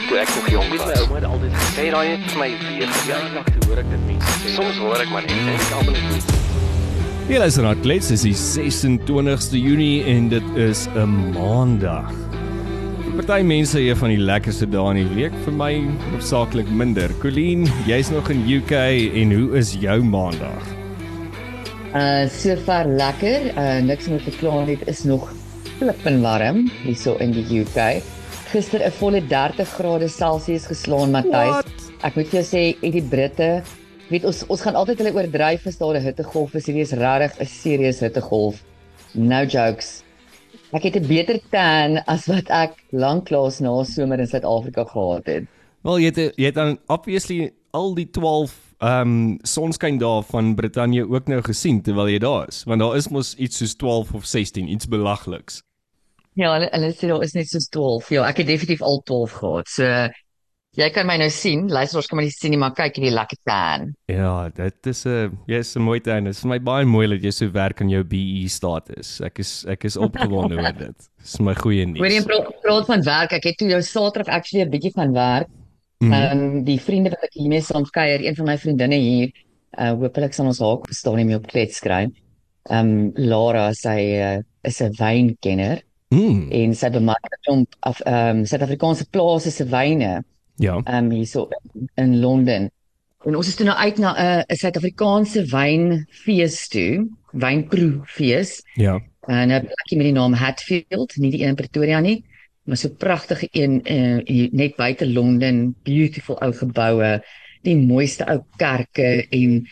ek toe ek nog jong was. My ouma het altyd gesê daai het vir my weer verjaardag toe hoor ek dit mense sê. Soms hoor ek maar net en ek almal net Hier is nou klets is die 26ste Junie en dit is 'n maandag. Vir party mense hier van die lekkerste dae in die week, vir my hoofsaaklik minder. Colleen, jy's nog in UK en hoe is jou maandag? Uh so ver lekker. Uh niks meer te kla net is nog flippend warm hierso in die UK. Gister 'n volle 30 grade Celsius geslaan, Matthys. Ek moet vir jou sê, uit die Britte weet ons ons gaan altyd hulle oordryf as daar 'n hittegolf is. Hierdie is regtig 'n serious hittegolf. No jokes. Ek het 'n beter tan as wat ek lanklaas na somer in Suid-Afrika gehad het. Wel jy het jy het dan obviously al die 12 ehm um, sonskyn daar van Brittanje ook nou gesien terwyl jy daar is, want daar is mos iets soos 12 of 16, iets belagliks. Ja, hulle hulle sê daar is net so 12. Ja, ek het definitief al 12 gehad. So Jy kan my nou sien, luisteraars kan my nie sien nie, maar kyk hierdie lekker tan. Ja, dit is 'n jy's 'n mooi tan. Dit is vir my baie mooi dat jy so werk aan jou BE status. Ek is ek is opgewonde oor dit. Dis my goeie nuus. Hoorie, praat van werk. Ek het toe jou Saterdag actually 'n bietjie van werk. Mhm. Ehm um, die vriende wat ek hiermee saam kuier, een van my vriendinne hier, uh hoopelik sal ons haar verstaan nie meer op klets skryf. Ehm um, Lara, sy uh, is 'n wynkenner. Mm. En sy bemark 'n klomp af ehm um, Suid-Afrikaanse plase se wyne. Ja. Ehm um, hierso in Londen. En ons is toe nou uit na 'n uh, Suid-Afrikaanse wynfees toe, wynproefees. Ja. En 'n plekkie met die naam Hatfield, nie die een in Pretoria nie, maar so pragtige een uh, net buite Londen, beautiful ou geboue, die mooiste ou kerke en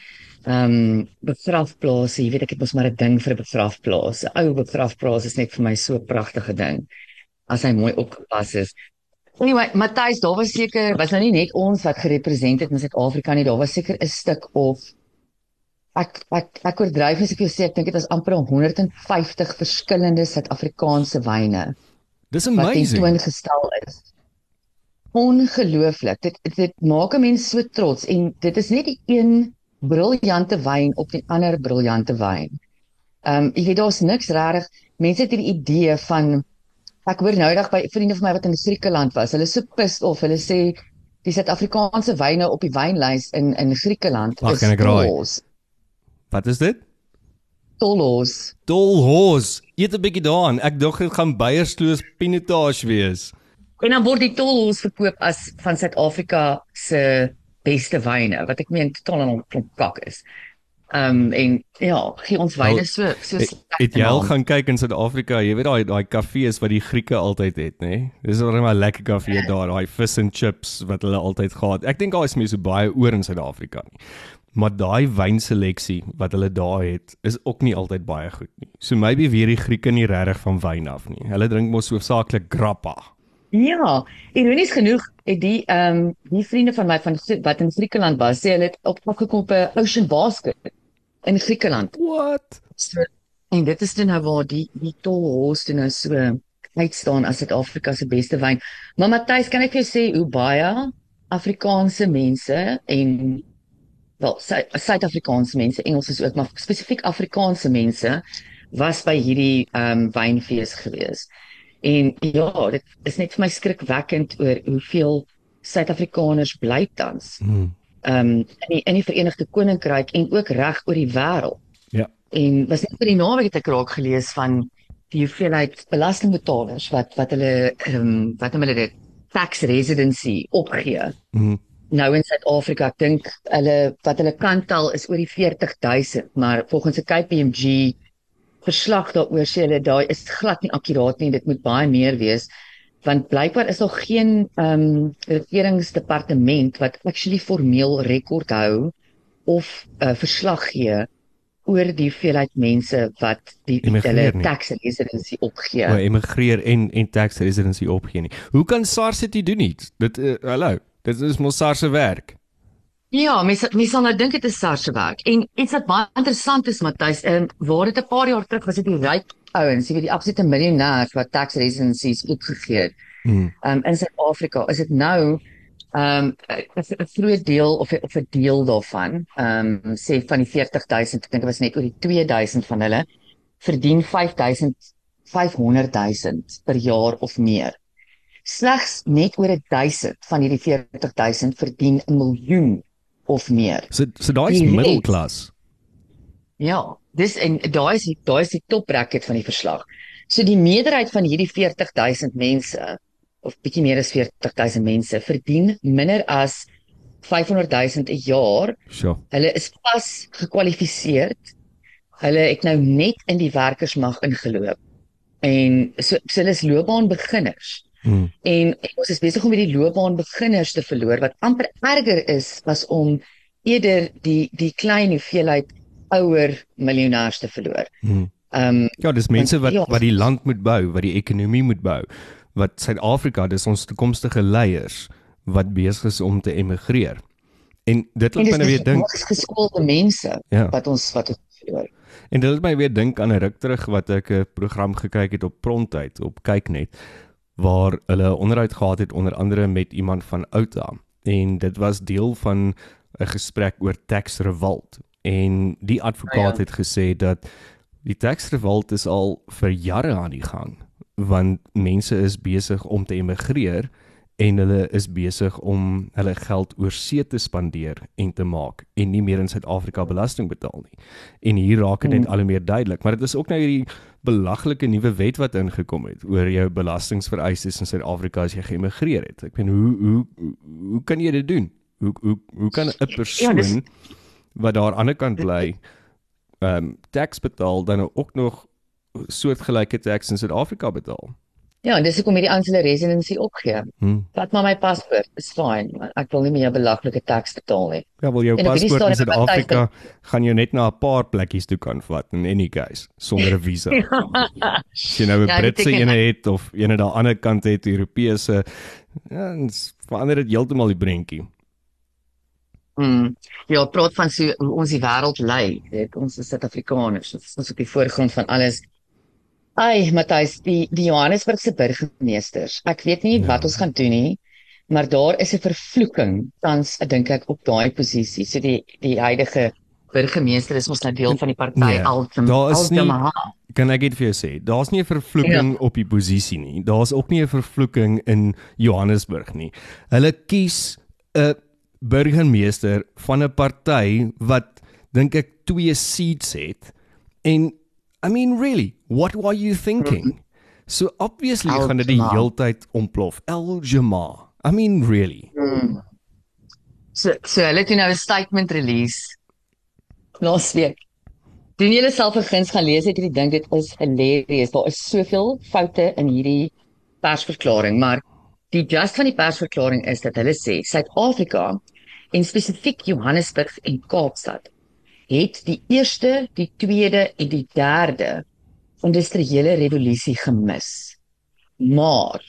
ehm um, begrafplase. Jy weet ek het mos maar 'n ding vir 'n begrafplaas. 'n Ou begrafplaas is net vir my so 'n pragtige ding as hy mooi opgepas is. Anyway, Matthys, daar was seker was nou nie net ons wat gerepresenteer het in Suid-Afrika nie, daar was seker 'n stuk of ek ek ek oordryf as ek jou sê ek dink dit was amper 150 verskillende Suid-Afrikaanse wyne. Dis amazing. Wat gestel is. Ongelooflik. Dit dit maak 'n mens so trots en dit is net die een briljante wyn op die ander briljante wyn. Ehm um, jy weet daar's niks regtig. Mense het hierdie idee van Ek hoor nou dag by vriende van my wat in Griekeland was. Hulle is so pissed of hulle sê die Suid-Afrikaanse wyne op die wynlys in in Griekeland Ach, is tollos. Wat is dit? Tollos. Tollos. Eet 'n bietjie daaraan. Ek dink dit gaan Beiersloos Pinotage wees. En dan word die tollos verkoop as van Suid-Afrika se beste wyne wat ek meen totaal en al kak is. Ehm um, en ja, gee ons wyne so so Het jy al gaan kyk in Suid-Afrika? Jy weet daai daai kafees wat die Grieke altyd het, nê? Nee? Dis net maar lekker kafee daar, daai fish and chips wat hulle altyd gehad. Ek dink daar is mense so baie oor in Suid-Afrika nie. Maar daai wynseleksie wat hulle daar het, is ook nie altyd baie goed nie. So maybe weer die Grieke nie regtig van wyn af nie. Hulle drink mos hoofsaaklik grappa. Ja, ironies genoeg het die ehm um, die vriende van my van wat in Griekeland was, sê hulle het op afgekom op 'n ocean basket in Griekeland. What? So, en dit is dan nou waar die die tolhos dan nou so uitstaan as Suid-Afrika se beste wyn. Maar Matthys, kan ek vir jou sê hoe baie Afrikaanse mense en wel Suid-Afrikaanse mense, Engels is ook maar spesifiek Afrikaanse mense was by hierdie ehm um, wynfees gewees. En ja, dit is net vir my skrikwekkend oor hoeveel Suid-Afrikaners bly tans. Hmm ehm um, in die in die Verenigde Koninkryk en ook reg oor die wêreld. Ja. En was net vir die naweek het ek raak gelees van die hoeveelheid belastingbetalers wat wat hulle ehm um, wat hulle dit tax residency opgee. Mm nou in Suid-Afrika, ek dink hulle wat hulle kantel is oor die 40000, maar volgens 'n KPMG verslag daaroor sê hulle daai is glad nie akkuraat nie, dit moet baie meer wees want blykbaar is daar geen ehm um, regeringsdepartement wat actually formeel rekord hou of 'n uh, verslag gee oor die hoeveelheid mense wat die hulle tax residency opgee. O, emigreer en en tax residency opgee nie. Hoe kan SARS dit doen nie? Dit uh, hallo, dit is mos SARS se werk. Ja, mense mense sal nou dink dit is SARS se werk. En iets wat baie interessant is, Matthys, ehm waar dit 'n paar jaar terug was dit die ryk ouens, jy weet die absolute miljonêers wat tax residencies opgegee het. Hmm. Um in Suid-Afrika is dit nou um 'n groot deel of of 'n deel daarvan, um sê van die 40000, ek dink dit was net oor die 2000 van hulle verdien 5000 500000 per jaar of meer. slegs net oor 1000 van hierdie 40000 verdien 'n miljoen of meer. So so daai is middelklas. Ja, dis en daai is daai is die top bracket van die verslag. So die meerderheid van hierdie 40000 mense of bietjie meer as 40000 mense verdien minder as 500000 'n jaar. Sure. Hulle is pas gekwalifiseer. Hulle het nou net in die werkersmag ingeloop. En so, so hulle is loopbaanbeginners. Hmm. En, en ons is besig om hierdie loopbaanbeginners te verloor wat amper erger is as om eerder die die klein hoeveelheid ouer miljonêers te verloor. Hmm. Ehm um, Ja, dis mense wat Ja. wat die land moet bou, wat die ekonomie moet bou. Wat Suid-Afrika, dis ons toekomstige leiers wat besig is om te emigreer. En dit laat my nou weer dink, hoogs geskoolde mense Ja. wat ons wat ons verloor. en dit laat my weer dink aan 'n ruk terug wat ek 'n program gekyk het op Prontheid op Kyknet waar hulle onderhoud gehad het onder andere met iemand van Outa en dit was deel van 'n gesprek oor tax revolt en die advokaat Ah, ja. het gesê dat die tax revolt is al vir jare aan die gang want mense is besig om te emigreer en hulle is besig om hulle geld oor see te spandeer en te maak en nie meer in Suid-Afrika belasting betaal nie. En hier raak dit net Hmm. al hoe meer duidelik, maar dit is ook nou hierdie belaglike nuwe wet wat ingekom het oor jou belastingvereistes in Suid-Afrika as jy geëmigreer het. Ek meen hoe hoe hoe, hoe kan jy dit doen? Hoe hoe hoe kan 'n persoon dis- wat daar aan die ander kant bly ehm um, tax betaal dan ook nog soortgelyke tax in Suid-Afrika betaal? Ja, en dis hoekom hierdie ouens hulle residency opgee. Hm. Vat maar my paspoort, is fyn. maar Ek wil nie meer belaglike taks betaal nie. Ja, wel jou En paspoort in Suid-Afrika gaan jou net na 'n paar plekkies toe kan vat in any case sonder 'n visa. As jy nou 'n Ja, Britse ene het of een aan die ander kant het Europese ja, ons verander dit heeltemal die prentjie. Mm. Ja, praat van so hoe ons die wêreld lei. Dit ons is Suid-Afrikaners. Dit is ons op die voorgrond van alles. Ai, Matthys, die die Johannesburgse burgemeesters. Ek weet nie Ja. wat ons gaan doen nie, maar daar is 'n vervloeking tans, ek dink ek op daai posisie. So die die huidige burgemeester is mos nou deel van die party Nee, Altem. daar is nie- Kan ek dit vir jou sê? Daar's nie 'n vervloeking Ja. op die posisie nie. Daar's ook nie 'n vervloeking in Johannesburg nie. Hulle kies 'n burgemeester van 'n party wat dink ek twee seats het en I mean really, what were you thinking? So obviously El gaan dit die heeltyd ontplof. El Jama. I mean really. Mm. So so hulle het toe nou 'n statement release laasweek. Doen julle self 'n guns gaan lees, het julle dink dit is hilarious. Daar is soveel foute in hierdie persverklaring, maar die just van die persverklaring is dat hulle sê Suid-Afrika en spesifiek Johannesburg en Kaapstad het die eerste, die tweede en die derde industriële revolusie gemis. Maar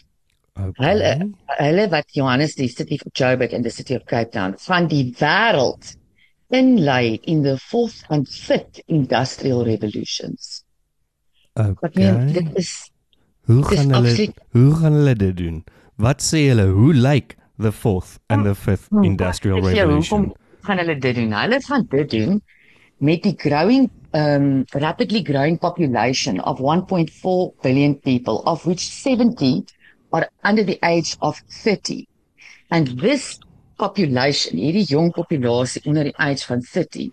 Okay. Hulle hulle wat Johannes die City of Joburg en die City of Cape Town van die wêreld inlei in the fourth and fifth industrial revolutions. Wat okay. meen dit is Hoe gaan hulle absoluut- hoe gaan hulle dit doen? Wat sê hulle? Hoe lyk the fourth and the fifth Hmm, industrial revolution? Hoekom gaan hulle dit doen? Hulle gaan dit doen met die growing um rapidly growing population of 1.4 billion people of which 70 are under the age of 30. And this population, hierdie jong populasie onder die age van 30,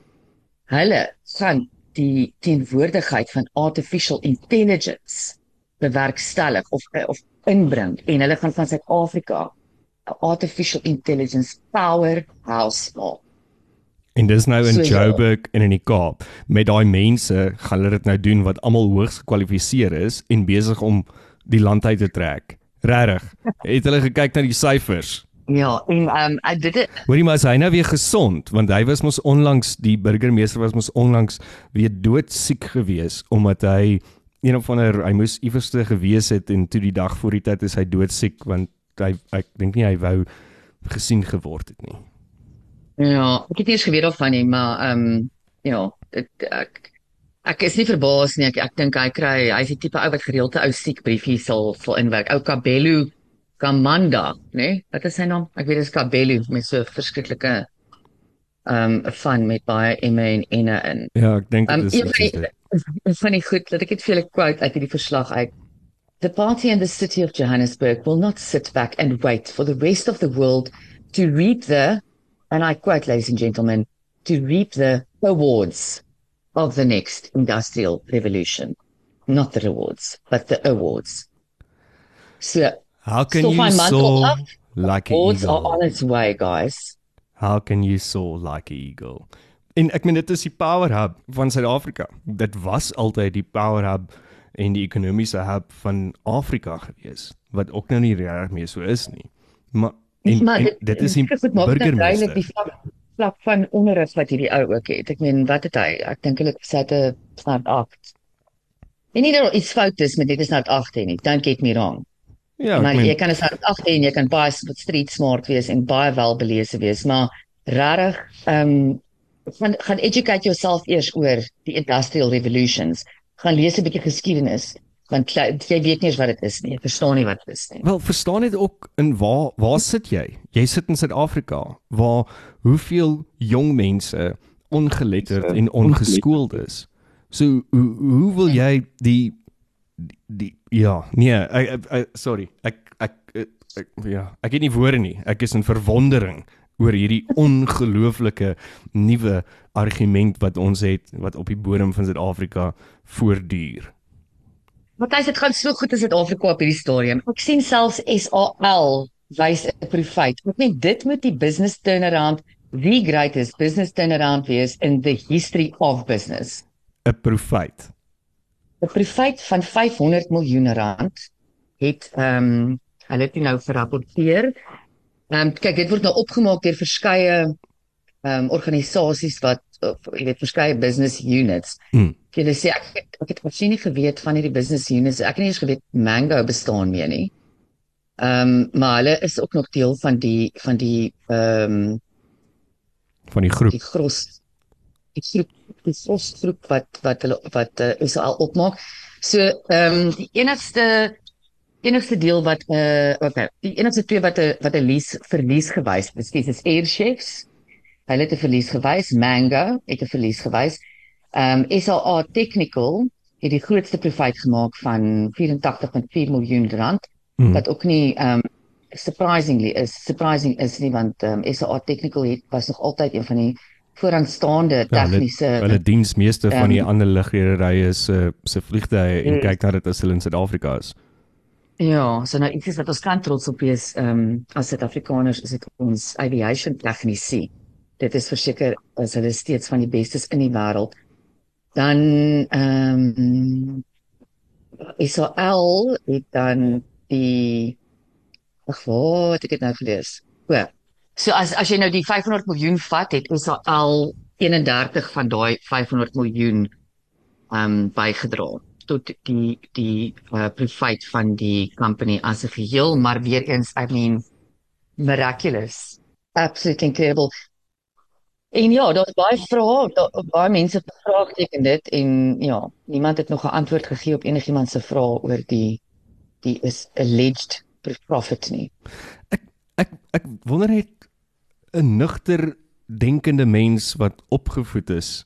hulle gaan die teenwoordigheid van artificial intelligence bewerkstellig of of inbring en hulle gaan van Suid-Afrika artificial intelligence powerhouse maak. En dis nou in So, ja. Joburg en in die Kaap. Met daai mense gaan hulle dit nou doen wat almal hoogs gekwalifiseer is en besig om die land uit te trek. Regtig. Het hulle gekyk na die syfers? Ja, en ehm um, dit het- Hoorie maar hy nou weer gesond want hy was mos onlangs die burgemeester was mos onlangs weer doodsiek gewees omdat hy een of ander hy moes iewers te gewees het en toe die dag voor die tyd is hy doodsiek want hy ek dink nie hy wou gesien geword het nie. Ja, ek het nie eens geweet daarvan nie, maar ehm um, ja, dit ek ek is nie verbaas nie. Ek ek dink hy kry hy's die tipe ou wat gereelde ou siek briefies sal sal inwerk. Ou Kabelu Kamanda, né? Nee? Wat is sy naam? Ek weet dit is Kabelu met so verskriklike ehm um, van met baie M en N in. Ja, ek dink dit Um, is een van presies die, dit. van die goed dat ek dit vir julle quote uit hierdie verslag uit. The party and the city of Johannesburg will not sit back and wait for the rest of the world to reap the, and I quote, ladies and gentlemen, to reap the awards of the next industrial revolution. Not the rewards, but the awards. So, How can you my soar af. like an awards are eagle? on its way, guys. How can you soar like an eagle? En ek meen dit is die power hub van Suid-Afrika. Dit was altyd die power hub en die ekonomiese hub van Afrika gewees wat ook nou nie regtig meer so is nie. Maar en, maar en dit is die dit dit duidelik die burgemeester. vlak, vlak van onderrig wat hierdie ou ook het. Ek meen, wat het hy? Ek dink hulle sit 'n smart 8. En nie dat iets fout is met dit is nou 8 nie. Don't get me wrong. Ja, maar ek jy meen kan 'n smart 8 en jy kan baie street smart wees en baie welbelese wees, maar regtig ehm um, gaan gaan educate yourself eers oor die industrial revolutions. Gaan lees 'n bietjie geskiedenis want jy, weet nie wat dit is nie. Jy verstaan nie wat dit is nie. Wel, verstaan dit ook in waar waar sit jy? Jy sit in Suid-Afrika waar hoeveel jong mense ongeletterd en ongeskoold is. So hoe hoe wil jy die die, die ja, nee, ek, ek, ek sorry. Ek ek, ek ek ja, ek het nie woorde nie. Ek is in verwondering oor hierdie ongelooflike nuwe argument wat ons het wat op die bodem van Suid-Afrika voortduur. Matthys, dit gaan so goed in Suid-Afrika op hierdie stadium. Ek sien selfs SAL wys 'n profit. Ek meen dit moet die business turnaround, the greatest business turnaround wees in the history of business. 'n Profit. 'n Profit van 500 miljoen rand het ehm um, hulle het nie nou gerapporteer. Ehm um, kyk, dit word nou opgemaak deur verskeie ehm um, organisasies wat of, jy weet verskeie business units. Hmm. Jy sê ek het, ek het presies nie geweet van hierdie business units. Ek het nie eens geweet Mango bestaan meer nie. Ehm um, maar hulle is ook nog deel van die van die ehm um, van die groep. die gros die groep die gros groep wat wat hulle wat uh, is al opmaak. So ehm um, die enigste enigste deel wat uh okay, die enigste twee wat 'n wat 'n lease verlies gewys dis is Air Chefs. Hulle het 'n verlies gewys, Mango het 'n verlies gewys. Ehm um, SAA Technical het die grootste profit gemaak van 84.4 miljoen rand Hmm. wat ook nie ehm um, surprisingly is surprising is nie want ehm um, SA Technical het was nog altyd een van die vooraanstaande Ja, hulle tegniese hulle diens meeste van die ehm, ander lugrederye se se vliegtye en Mm. kyk na dit as hulle in Suid-Afrika is. Ja, so nou iets wat ons kan trots op wees ehm um, as Suid-Afrikaners is dit ons aviation tegnisie. Dit is verseker as hulle steeds van die bestes in die wêreld. Dan ehm um, SAL het dan die Ag, wat ek het nou gelees. O. So as as jy nou die 500 miljoen vat, het SAL 31 van daai 500 miljoen ehm um, bygedra tot die die uh, profit van die company as 'n geheel, maar weer eens, I mean miraculous. Absolutely incredible. En ja, daar's baie vrae, daar baie mense vraagteken dit en ja, niemand het nog 'n antwoord gegee op enigiemand se vrae oor die die is alleged profit nie. Ek ek wonder net 'n nugter denkende mens wat opgevoed is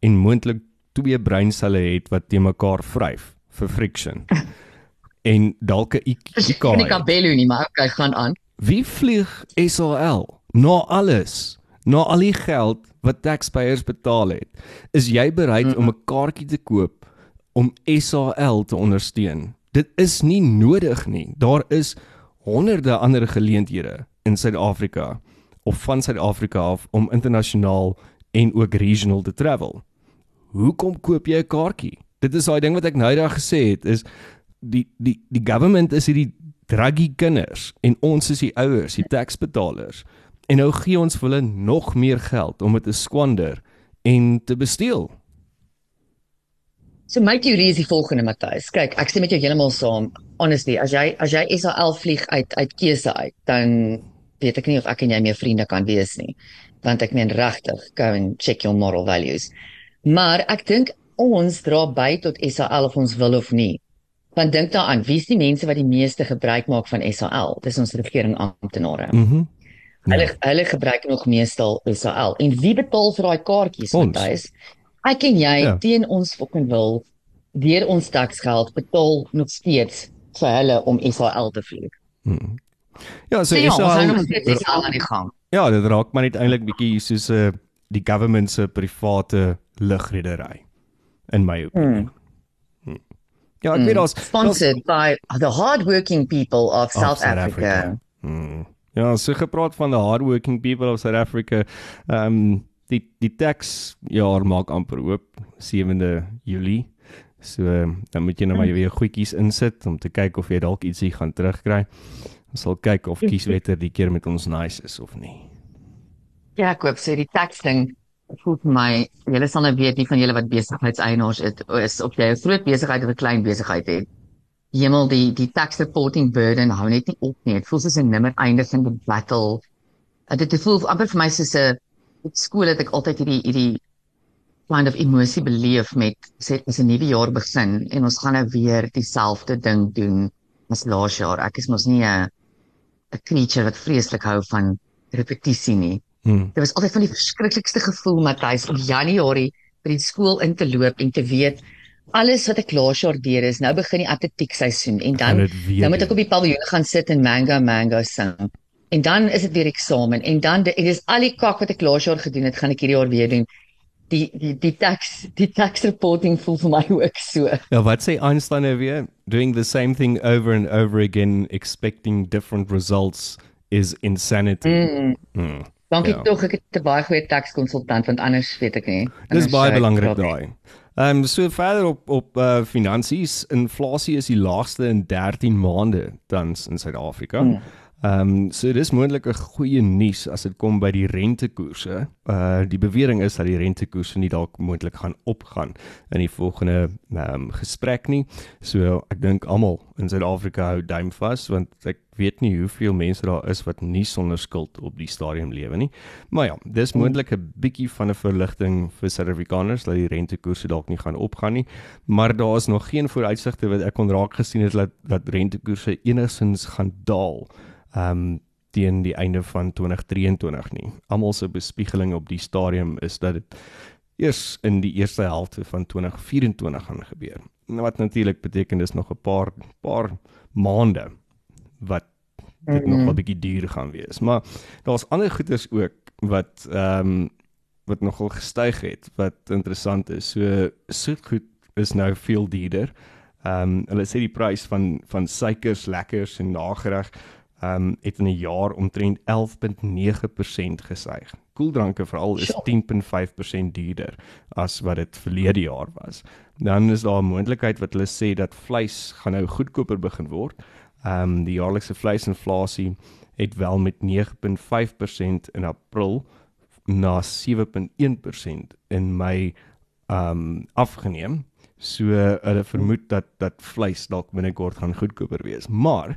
en moontlik twee breinselle het wat te mekaar vryf vir friction. en dalk 'n IQ. Ek nie kan bel nie, maar okay, gaan aan. Wie vlieg SAL? Na alles, na al die geld wat taxpayers betaal het, is jy bereid mm -hmm. om 'n kaartjie te koop om SAL te ondersteun? Dit is nie nodig nie. Daar is honderde ander geleenthede in Suid-Afrika of van Suid-Afrika af om internasionaal en ook regional te travel. Hoekom koop jy 'n kaartjie? Dit is daai ding wat ek nou daag gesê het is die die die government is hierdie druggie kinders en ons is die ouers, die taxbetalers. En nou gee ons vir hulle nog meer geld om dit te skwander en te besteel. So my teorie is die volgende Matthys. Kyk, ek stem met jou heeltemal saam. Honestly, as jy as jy SAL vlieg uit uit keuse uit, dan weet ek nie of ek en jy meer vriende kan wees nie. Want ek meen regtig, go and check your moral values. Maar ek dink ons dra by tot SAL of ons wil of nie. Want dink daaraan, wie is die mense wat die meeste gebruik maak van SAL? Dis ons regering amptenare. Mhm. Mm Hulle hulle gebruik nog meestal SAL. En wie betaal vir daai kaartjies. Matthys? Ek en jy Ja. teen ons fucking wil deur ons taksgeld betaal nog steeds vir hulle om SAL te vlieg. Hmm. Ja, so So ja, SAL steeds SAL aan die gang. Ja, dit raak maar net eintlik bietjie soos 'n uh, die government se private lugredery in my opinie. Hmm. Ja, ek Hmm. weet daar's Sponsored by the hardworking people of of South Africa. Hmm. Ja, so gepraat van the hardworking people of South Africa. Ehm um, die die tax jaar maak amper oop 7de Julie. So dan moet jy nou maar weer goedjies insit om te kyk of jy dalk ietsie gaan terugkry. Ons sal kyk of kieswetter die keer met ons nice is of nie. Ja, ek hoop so die tax ding voel vir my, julle sal nou weet nie van julle wat besigheidseienaars is of jy 'n groot besigheid of 'n klein besigheid het. Hemel die die tax reporting burden hou net nie op nie. Dit voel soos 'n nimmer eindigende battle. Uh, Dit voel amper vir my soos 'n op skool het ek altyd hierdie hierdie kind of emosie beleef met sê as 'n nuwe jaar begin en ons gaan nou weer dieselfde ding doen as laas jaar. Ek is mos nie 'n 'n creature wat vreeslik hou van repetisie nie. Hmm. Dit was altyd van die verskriklikste gevoel Matthys om Januarie by die skool in te loop en te weet alles wat ek laas jaar deur is, nou begin die atletiek seisoen en dan weer nou moet ek op die paviljoen gaan sit en Mango Mango sing. En dan is dit weer eksamen en dan dit is al die kak wat ek laas jaar gedoen het, gaan ek hierdie jaar weer doen. Die die die tax die tax reporting voel vir my ook so. Ja, wat sê Einstein nou weer? Doing the same thing over and over again expecting different results is insanity. Mm. Hmm. Dankie Ja. tog ek het 'n baie goeie tax konsultant want anders weet ek nie. Dis baie belangrik daai. Ehm um, so verder op op uh, finansies, inflasie is die laagste in 13 maande tans in Suid-Afrika. Hmm. Ehm um, so dis moontlik 'n goeie nuus as dit kom by die rentekoerse. Uh die bewering is dat die rentekoerse nie dalk moontlik gaan opgaan in die volgende ehm um, gesprek nie. So ek dink almal in Suid-Afrika hou duim vas want ek weet nie hoeveel mense daar is wat nie sonder skuld op die stadium lewe nie. Maar ja, dis moontlik 'n bietjie van 'n verligting vir Suid-Afrikaners dat die rentekoerse dalk nie gaan opgaan nie, maar daar is nog geen vooruitsigte wat ek kon raak gesien het dat dat rentekoerse enigsins gaan daal. Ehm um, teen die einde van 2023 nie. Almal se bespiegeling op die stadium is dat dit eers in die eerste helfte van 2024 gaan gebeur. Wat natuurlik beteken dis nog 'n paar paar maande wat dit nog 'n bietjie duur gaan wees. Maar daar's ander goederes ook wat ehm um, wat nogal gestyg het wat interessant is. So soetgoed is nou veel duurder. Ehm um, hulle sê die prys van van suikers, lekkers en nagereg um, het in 'n jaar omtrent 11.9% gestyg. Koeldranke veral is Sjoe. 10.5% duurder as wat dit verlede jaar was. Dan is daar 'n moontlikheid wat hulle sê dat vleis gaan nou goedkoper begin word. Ehm um, die jaarlikse vleisinflasie het wel met 9.5% in April na 7.1% in Mei ehm um, afgeneem. So hulle vermoed dat dat vleis dalk binnekort gaan goedkoper wees. Maar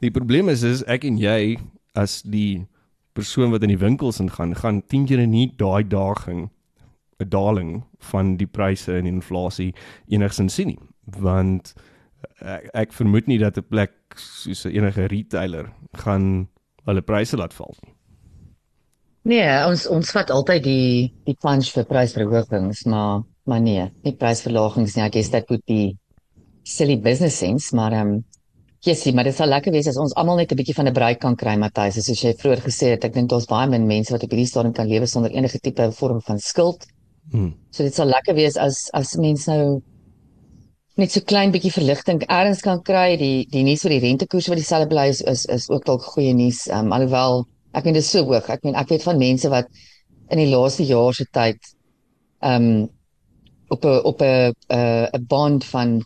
die probleem is is ek en jy as die persoon wat in die winkels ingaan, gaan 10 keer nie daai daging 'n daling van die pryse en inflasie enigsins sien nie, want ek, ek vermoed nie dat 'n plek soos enige retailer gaan hulle pryse laat val nie. Nee, ons ons vat altyd die die punch vir prysverhogings, maar maar nee, nie prysverlagings nie. Ek guess that would be silly business sense, maar ehm um, Jessie, maar dit sal lekker wees as ons almal net 'n bietjie van 'n break kan kry, Matthys. Soos jy vroeër gesê het, ek dink daar's baie min mense wat op hierdie stadium kan lewe sonder enige tipe vorm van skuld. Hmm. So dit sal lekker wees as as mense nou net so klein bietjie verligting ergens kan kry. Die die nuus oor die rentekoers wat dieselfde bly is is, is ook dalk goeie nuus. Ehm um, alhoewel ek meen dit is so hoog. Ek meen ek weet van mense wat in die laaste jaar se tyd ehm um, op 'n op 'n 'n 'n bond van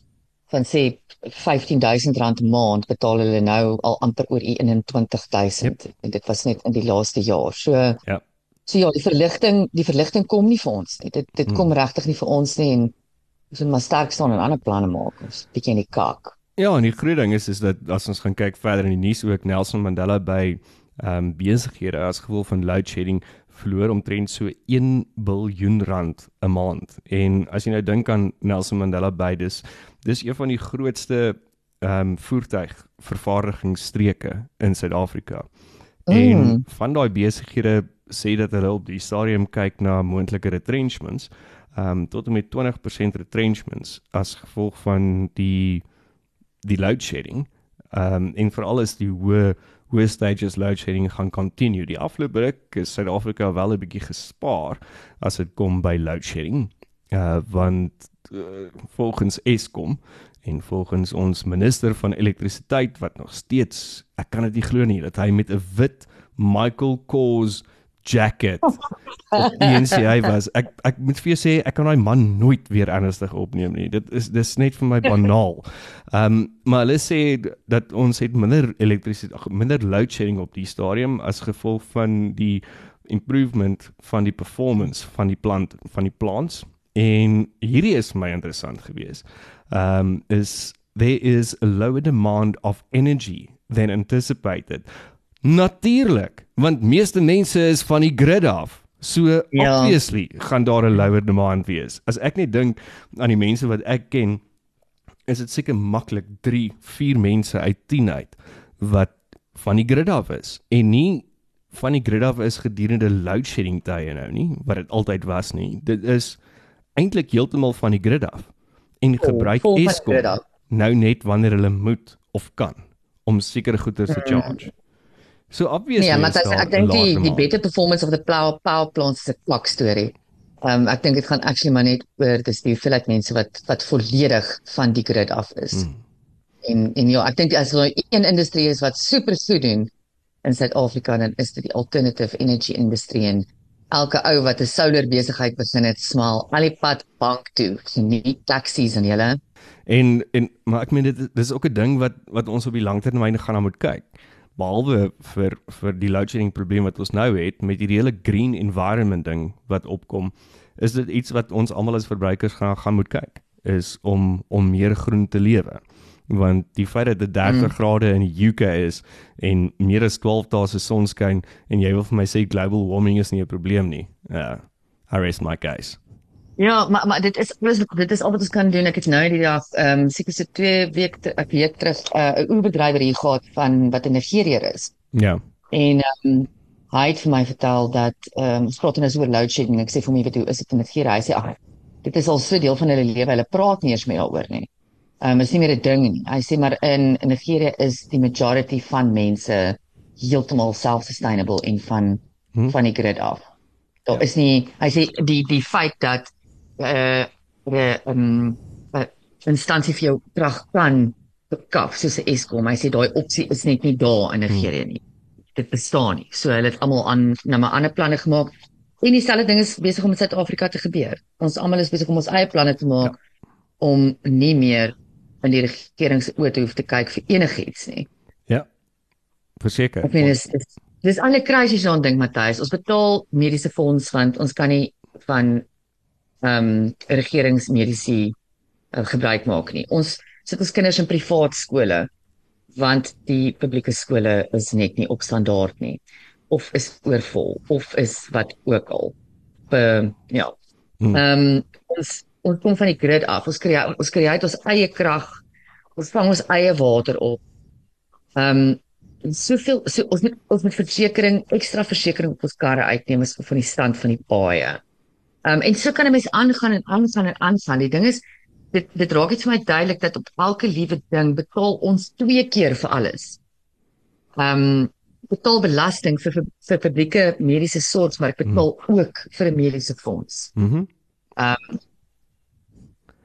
van sê R15000 'n maand betaal hulle nou al amper oor die 21000 yep. en dit was net in die laaste jaar. So Ja. So ja, die verligting, die verligting kom nie vir ons nie. Dit dit Hmm. kom regtig nie vir ons nie en ons moet maar sterk staan en ander planne maak. Ons bietjie in die kak. Ja, en die groot ding is is dat as ons gaan kyk verder in die nuus ook Nelson Mandela by ehm um, besighede as gevolg van load shedding verloor omtrent so 1 biljoen rand 'n maand. En as jy nou dink aan Nelson Mandela Bay, dis dis een van die grootste ehm um, voertuig vervaardigingsstreke in Suid-Afrika. En Mm. van daai besighede sê dat hulle op die stadium kyk na moontlike retrenchments, ehm um, tot en met 20% retrenchments as gevolg van die die load shedding Ehm um, en veral is die hoë hoë stages load shedding gaan continue. Die afgelope ruk is Suid-Afrika wel 'n bietjie gespaar as dit kom by load shedding. Uh want uh, volgens Eskom en volgens ons minister van elektrisiteit wat nog steeds ek kan dit nie glo nie dat hy met 'n wit Michael Kors jacket op ENCA was. Ek ek moet vir jou sê ek kan daai man nooit weer ernstig opneem nie. Dit is dis net vir my banaal. Ehm um, maar hulle sê dat ons het minder elektrisiteit minder load shedding op die stadium as gevolg van die improvement van die performance van die plant van die plants en hierdie is my interessant geweest. Ehm um, is there is a lower demand of energy than anticipated. Natuurlik, want meeste mense is van die grid af. So ja. obviously gaan daar 'n lower demand wees. As ek net dink aan die mense wat ek ken, is dit seker maklik 3, 4 mense uit 10 uit wat van die grid af is en nie van die grid af is gedurende load shedding tye nou nie, wat dit altyd was nie. Dit is eintlik heeltemal van die grid af en gebruik oh, Eskom nou net wanneer hulle moet of kan om sekere goeder te hmm. charge. Mm. So obviously Ja, maar ek dink die die better performance of the power power plants is 'n klok storie. Ehm um, ek dink dit gaan actually maar net oor dis die hoeveelheid mense wat wat volledig van die grid af is. Hmm. En en ja, ek dink as daar een industrie is wat super so doen in Suid-Afrika dan is dit die alternative energy industry en elke ou wat 'n solar besigheid begin het, smaal al die pad bank toe. So nie taxis en julle. En en maar ek meen dit dis ook 'n ding wat wat ons op die langtermyn gaan na moet kyk behalwe vir vir die load shedding probleem wat ons nou het met hierdie hele green environment ding wat opkom, is dit iets wat ons almal as verbruikers gaan gaan moet kyk is om om meer groen te lewe. Want die feit dat dit 30 mm. grade in die UK is en meer as 12 dae se sonskyn en jy wil vir my sê global warming is nie 'n probleem nie. Ja. Uh, I rest my case. Ja, maar maar dit is dit is al wat ons kan doen. Ek het nou die dag ehm um, seker so 2 weke ek week terug uh, 'n uh, oerbedrywer hier gehad van wat in Nigerië is. Ja. En ehm um, hy het vir my vertel dat ehm um, ons praat nou oor load shedding. Ek sê vir my weet hoe is dit in Nigerië? Hy sê ag, dit is al so deel van hulle lewe. Hulle praat nie eens meer daaroor nie. Ehm um, is nie meer 'n ding nie. Hy sê maar in, in Nigerië is die majority van mense heeltemal self-sustainable en van hmm. van die grid af. Daar ja. is nie hy sê die die feit dat uh 'n um, instansie vir jou krag kan bekaf soos 'n Eskom. Hy sê daai opsie is net nie daar in Nigerië hmm. nie. Dit bestaan nie. So hulle het almal aan na my ander planne gemaak. En dieselfde ding is besig om in Suid-Afrika te gebeur. Ons almal is besig om ons eie planne te maak ja. om nie meer in die regering se oë te hoef te kyk vir enigiets nie. Ja. Verseker. Ek meen dis dis dis al 'n krisis aan ding Matthys. Ons betaal mediese fonds want ons kan nie van ehm um, regeringsmediese uh, gebruik maak nie. Ons sit ons kinders in privaat skole want die publieke skole is net nie op standaard nie of is oorvol of is wat ook al. Ehm ja. Hmm. Ehm um, ons ons kom van die grid af. Ons kry ons kry uit ons eie krag. Ons vang ons eie water op. Ehm um, soveel so ons moet ons moet versekerings ekstra versekerings op ons karre uitneem is van die stand van die paaie. Ehm um, en so kan 'n mens aangaan en aangaan en aangaan. Die ding is dit dit raak dit vir my duidelik dat op elke liewe ding betaal ons twee keer vir alles. Ehm um, betaal belasting vir vir, vir publieke mediese sorg, maar ek betaal mm. ook vir 'n mediese fonds. Mhm. Mm ehm um,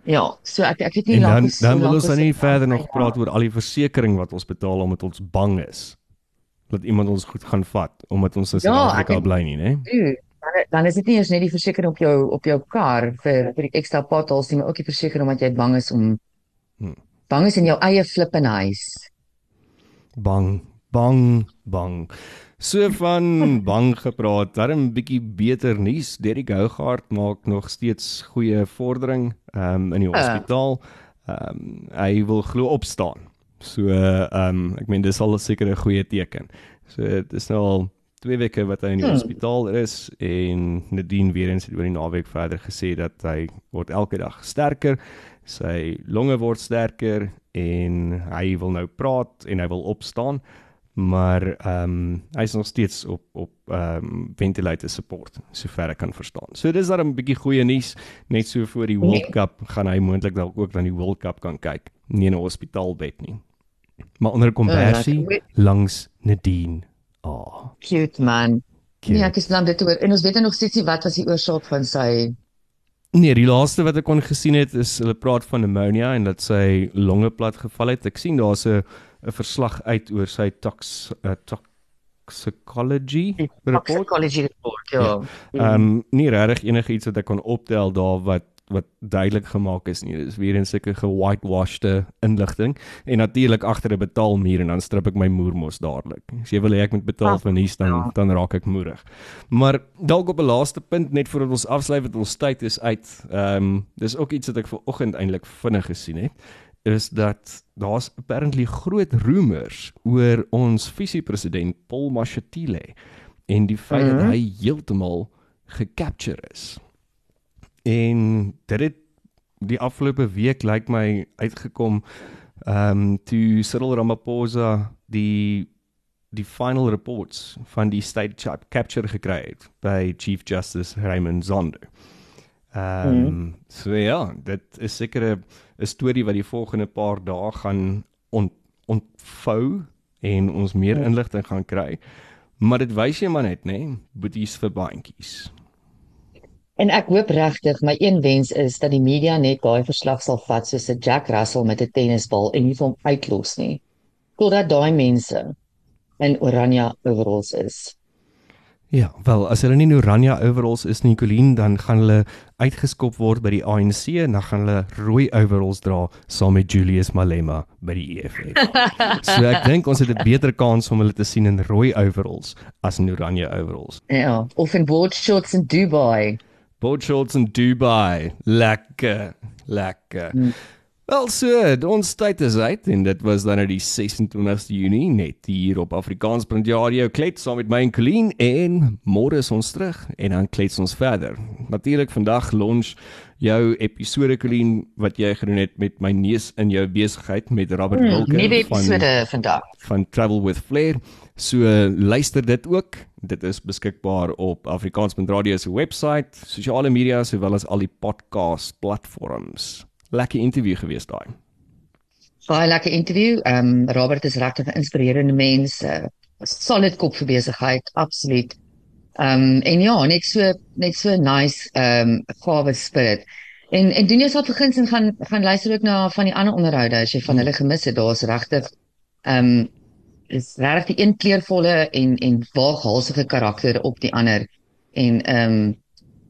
Ja, so ek ek weet nie lank dan, dan wil ons dan nie verder nog praat oor al die versekerings wat ons betaal omdat ons bang is dat iemand ons goed gaan vat omdat ons in ja, Suid-Afrika ja, bly nie, né? Nee? Dan dan is dit nie eers net die versekerings op jou op jou kar vir vir die ekstra potholes nie, maar ook die versekerings omdat jy bang is om hmm. bang is in jou eie flippin huis. Bang, bang, bang. So van bang gepraat, daarom 'n bietjie beter nuus. Derek Hougaard maak nog steeds goeie vordering um, in die ah. hospitaal. Ehm um, hy wil glo opstaan. So ehm um, ek meen dis al 'n sekere goeie teken. So dit is nou al twee weke wat hy in die hmm. hospitaal is en Nadine weer eens het oor die naweek verder gesê dat hy word elke dag sterker. Sy longe word sterker en hy wil nou praat en hy wil opstaan. Maar ehm um, hy is nog steeds op op ehm um, ventilator support sover ek kan verstaan. So dis dan 'n bietjie goeie nuus net so voor die World Cup gaan hy moontlik dalk ook dan die World Cup kan kyk. Nie in 'n hospitaalbed nie. maar onder 'n kombersie lekker. langs Nadine. Oh, Cute man. cute. Nee, ek is bly om dit te hoor. En ons weet nog steeds nie wat was die oorsaak van sy Nee, die laaste wat ek kon gesien het is hulle praat van pneumonia en dat sy longe plat geval het. Ek sien daar's 'n 'n verslag uit oor sy tox uh, toxicology report. toxicology report. Ja. Ehm um, nie regtig enigiets wat ek kon optel daar wat wat duidelik gemaak is nie. Dis weer 'n sulke gewhitewashed inligting en natuurlik agter 'n betaalmuur en dan strip ek my moer mos dadelik. As jy wil hê ek moet betaal Ah, vir nuus dan ja. dan raak ek moerig. Maar dalk op 'n laaste punt net voordat ons afsluit want ons tyd is uit. Ehm um, dis ook iets wat ek ver oggend eintlik vinnig gesien het is dat daar's apparently groot rumors oor ons visiepresident Paul Mashatile en die feit mm -hmm. dat Mhm. hy heeltemal gecapture is. En dit het die afgelope week lyk my uitgekom ehm um, toe Cyril Ramaphosa die die final reports van die state chap capture gekry het by Chief Justice Raymond Zondo. Ehm um, mm. so ja, dit is seker 'n storie wat die volgende paar dae gaan ont, ontvou en ons meer Ja. inligting gaan kry. Maar dit wys jy maar net, nê, nee, boeties vir baantjies. En ek hoop regtig my een wens is dat die media net daai verslag sal vat soos 'n Jack Russell met 'n tennisbal en nie hom uitlos nie. Totdat daai mense in oranje overalls is. Ja, wel as hulle nie in oranje overalls is nie, Colleen, dan gaan hulle uitgeskop word by die ANC en dan gaan hulle rooi overalls dra saam met Julius Malema by die EFF. so ek dink ons het 'n beter kans om hulle te sien in rooi overalls as in oranje overalls. Ja, of in board shorts in Dubai. Board shorts in Dubai. Lekker, lekker. Hmm. Wel so, ons tyd is uit en dit was dan nou die 26ste Junie net hier op Afrikaans.radio Radio klets saam met my en Colleen en môre is ons terug en dan klets ons verder. Natuurlik vandag lunch jou episode Colleen wat jy gedoen het met my neus in jou besigheid met Robert Hmm, Wilke nuwe van episode vandag. van Travel with Flair. So luister dit ook. Dit is beskikbaar op Afrikaans.radio Radio se webwerf, sosiale media sowel as al die podcast platforms. Lekker interview gewees daai. Baie lekker interview. Ehm um, Robert is regtig 'n inspirerende mens, 'n uh, solid kop vir besigheid, absoluut. Ehm um, en ja, net so net so nice ehm um, gawe spirit. En en doen jy sal begin en gaan gaan luister ook na van die ander onderhoude as jy van hulle gemis het. Daar's regtig ehm um, is regtig die een kleurvolle en en waaghalsige karakter op die ander. En ehm um,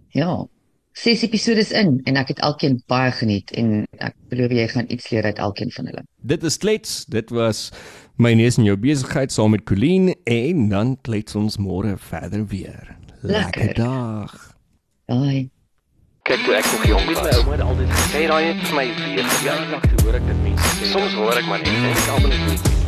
ja, ses episodes in en ek het elkeen baie geniet en ek belowe jy gaan iets leer uit elkeen van hulle. Dit is klets. Dit was my neus in jou besigheid saam met Colleen en dan klets ons môre verder weer. Lekker Lekker. dag. Bye. Kyk toe ek nog jong was, ouma het altyd gesê daai het vir my weer verjaardag toe hoor ek dit mense sê. Soms hoor ek maar net en ek almal net